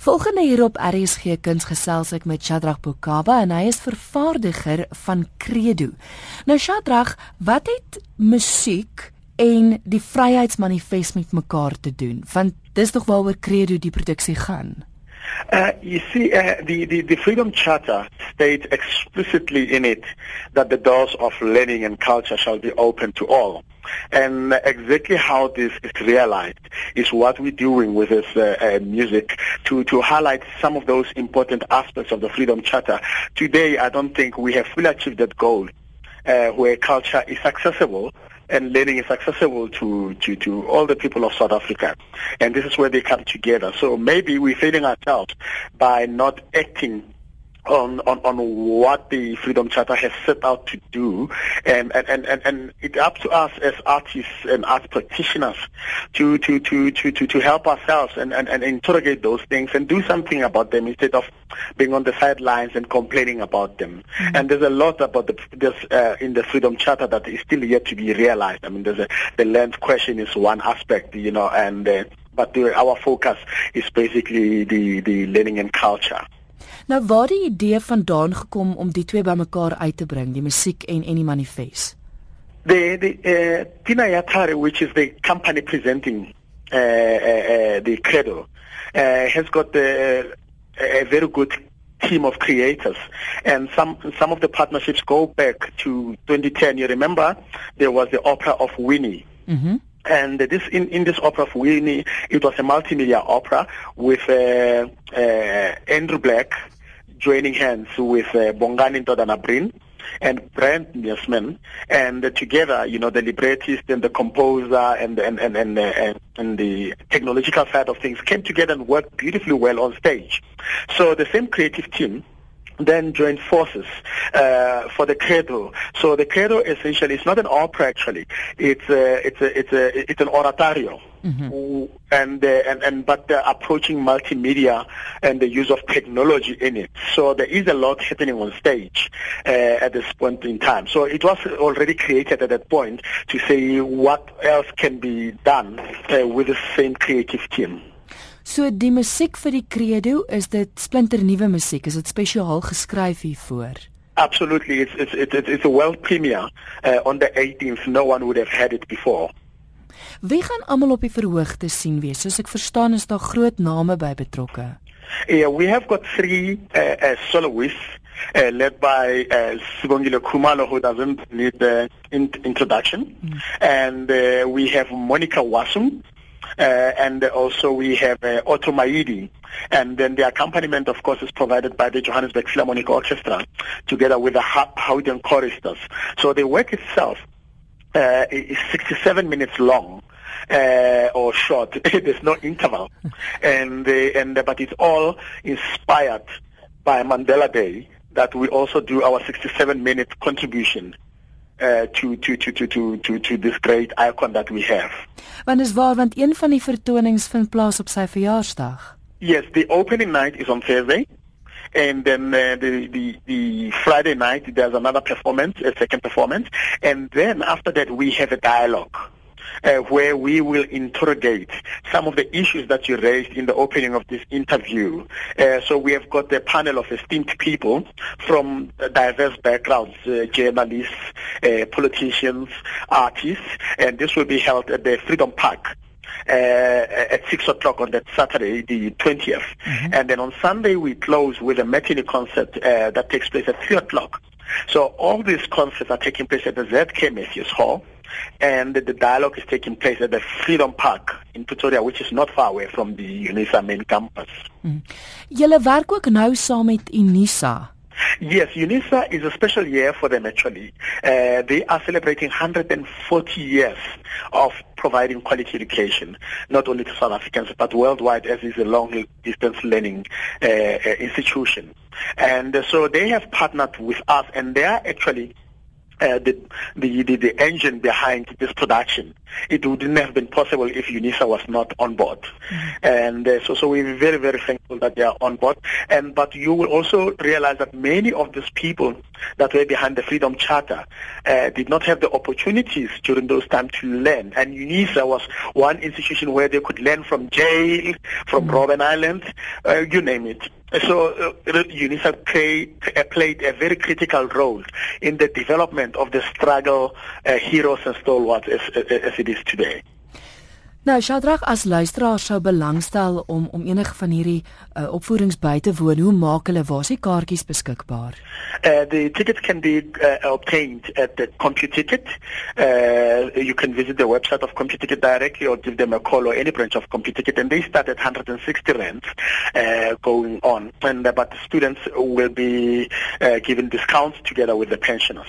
Volgende hier op RSG Kunsgesels ek met Shadrag Bokaba en hy is vervaardiger van Credo. Nou Shadrag, wat het musiek en die Vryheidsmanifest met mekaar te doen? Want dis tog waaroor Credo die produksie gaan. Uh, you see, uh, the, the, the Freedom Charter states explicitly in it that the doors of learning and culture shall be open to all. And exactly how this is realized is what we're doing with this uh, uh, music to, to highlight some of those important aspects of the Freedom Charter. Today, I don't think we have fully achieved that goal uh, where culture is accessible and learning is accessible to, to, to all the people of South Africa. And this is where they come together. So maybe we're failing ourselves by not acting on, on, on what the Freedom Charter has set out to do. And, and, and, and it's up to us as artists and art practitioners to, to, to, to, to, to help ourselves and, and, and interrogate those things and do something about them instead of being on the sidelines and complaining about them. Mm-hmm. And there's a lot about the, this, uh, in the Freedom Charter that is still yet to be realized. I mean, there's a, the land question is one aspect, you know, and uh, but the, our focus is basically the, the learning and culture. Nou waar die idee vandaan gekom om die twee bymekaar uit te bring, die musiek en en die manifest? The the uh, Tina Yatare which is the company presenting uh, uh, uh, the Credo uh, has got the, uh, a very good team of creators and some some of the partnerships go back to 2010 you remember there was the opera of Winnie mm-hmm. And this in, in this opera of Winnie, it was a multimedia opera with uh, uh, Andrew Black joining hands with uh, Bongani Ntodanabrin and Brent Niasman, and uh, together, you know, the librettist and the composer and and and and, uh, and the technological side of things came together and worked beautifully well on stage. So the same creative team then joined forces uh, for the credo. So the credo essentially is not an opera actually. It's a, it's a, it's a, it's an oratorio. Mm-hmm. And, uh, and and but they're approaching multimedia and the use of technology in it. So there is a lot happening on stage uh, at this point in time. So it was already created at that point to say what else can be done uh, with the same creative team. So die musiek vir die credo is dit splinternuwe musiek, is dit spesiaal geskryf hiervoor? Absolutely, it's it's it's, it's a world premiere uh, on the 18th. No one would have had it before. Wie gaan almal op die verhoog te sien wees? Soos ek verstaan is daar groot name by betrokke. Yeah, we have got three uh, uh, soloists uh, led by uh, Sibongile Kumalo, who doesn't need the in introduction, mm. and uh, we have Monica Wasum, uh, and also we have uh, Otto Maidi. And then the accompaniment, of course, is provided by the Johannesburg Philharmonic Orchestra together with the Howden choristers. So the work itself uh, is 67 minutes long. Uh, or short. There's no interval, and uh, and uh, but it's all inspired by Mandela Day that we also do our 67 minute contribution uh, to, to to to to to to this great icon that we have. Want is waar want een van die vertonings vind plaas op sy verjaarsdag. Yes, the opening night is on Thursday. And then uh, the, the the Friday night there's another performance, a second performance, and then after that we have a dialogue uh, where we will interrogate some of the issues that you raised in the opening of this interview. Uh, so we have got a panel of esteemed people from diverse backgrounds, uh, journalists, uh, politicians, artists, and this will be held at the Freedom Park. Uh, at 6 o'clock on that Saturday, the 20th. Mm-hmm. And then on Sunday, we close with a matinee concert uh, that takes place at 3 o'clock. So all these concerts are taking place at the ZK Matthews Hall and the dialogue is taking place at the Freedom Park in Pretoria which is not far away from the UNISA main campus. Hmm. Julle werk ook nou saam met UNISA. Yes, UNISA is a special year for them actually. Uh, they are celebrating 140 years of providing quality education, not only to South Africans, but worldwide as is a long distance learning uh, uh, institution. And so they have partnered with us and they are actually uh, the, the, the the engine behind this production. It wouldn't have been possible if UNISA was not on board. Mm-hmm. And uh, so so we're very very thankful that they are on board. And but you will also realize that many of these people that were behind the Freedom Charter uh, did not have the opportunities during those times to learn. And UNISA was one institution where they could learn from jail, from mm-hmm. Robben Island, uh, you name it. So uh, UNISA play, uh, played a very critical role in the development of the struggle uh, heroes and stalwarts as, as it is today. Nou Shadrach as luisteraar sou belangstel om om enige van hierdie uh, opvoerings by te woon. Hoe maak hulle waar se kaartjies beskikbaar? Uh the tickets can be uh, obtained at the CompuTicket. Uh you can visit the website of CompuTicket directly or give them a call or any branch of CompuTicket and they start at 160 rand uh going on. And uh, but the students will be uh, given discounts together with the pensioners.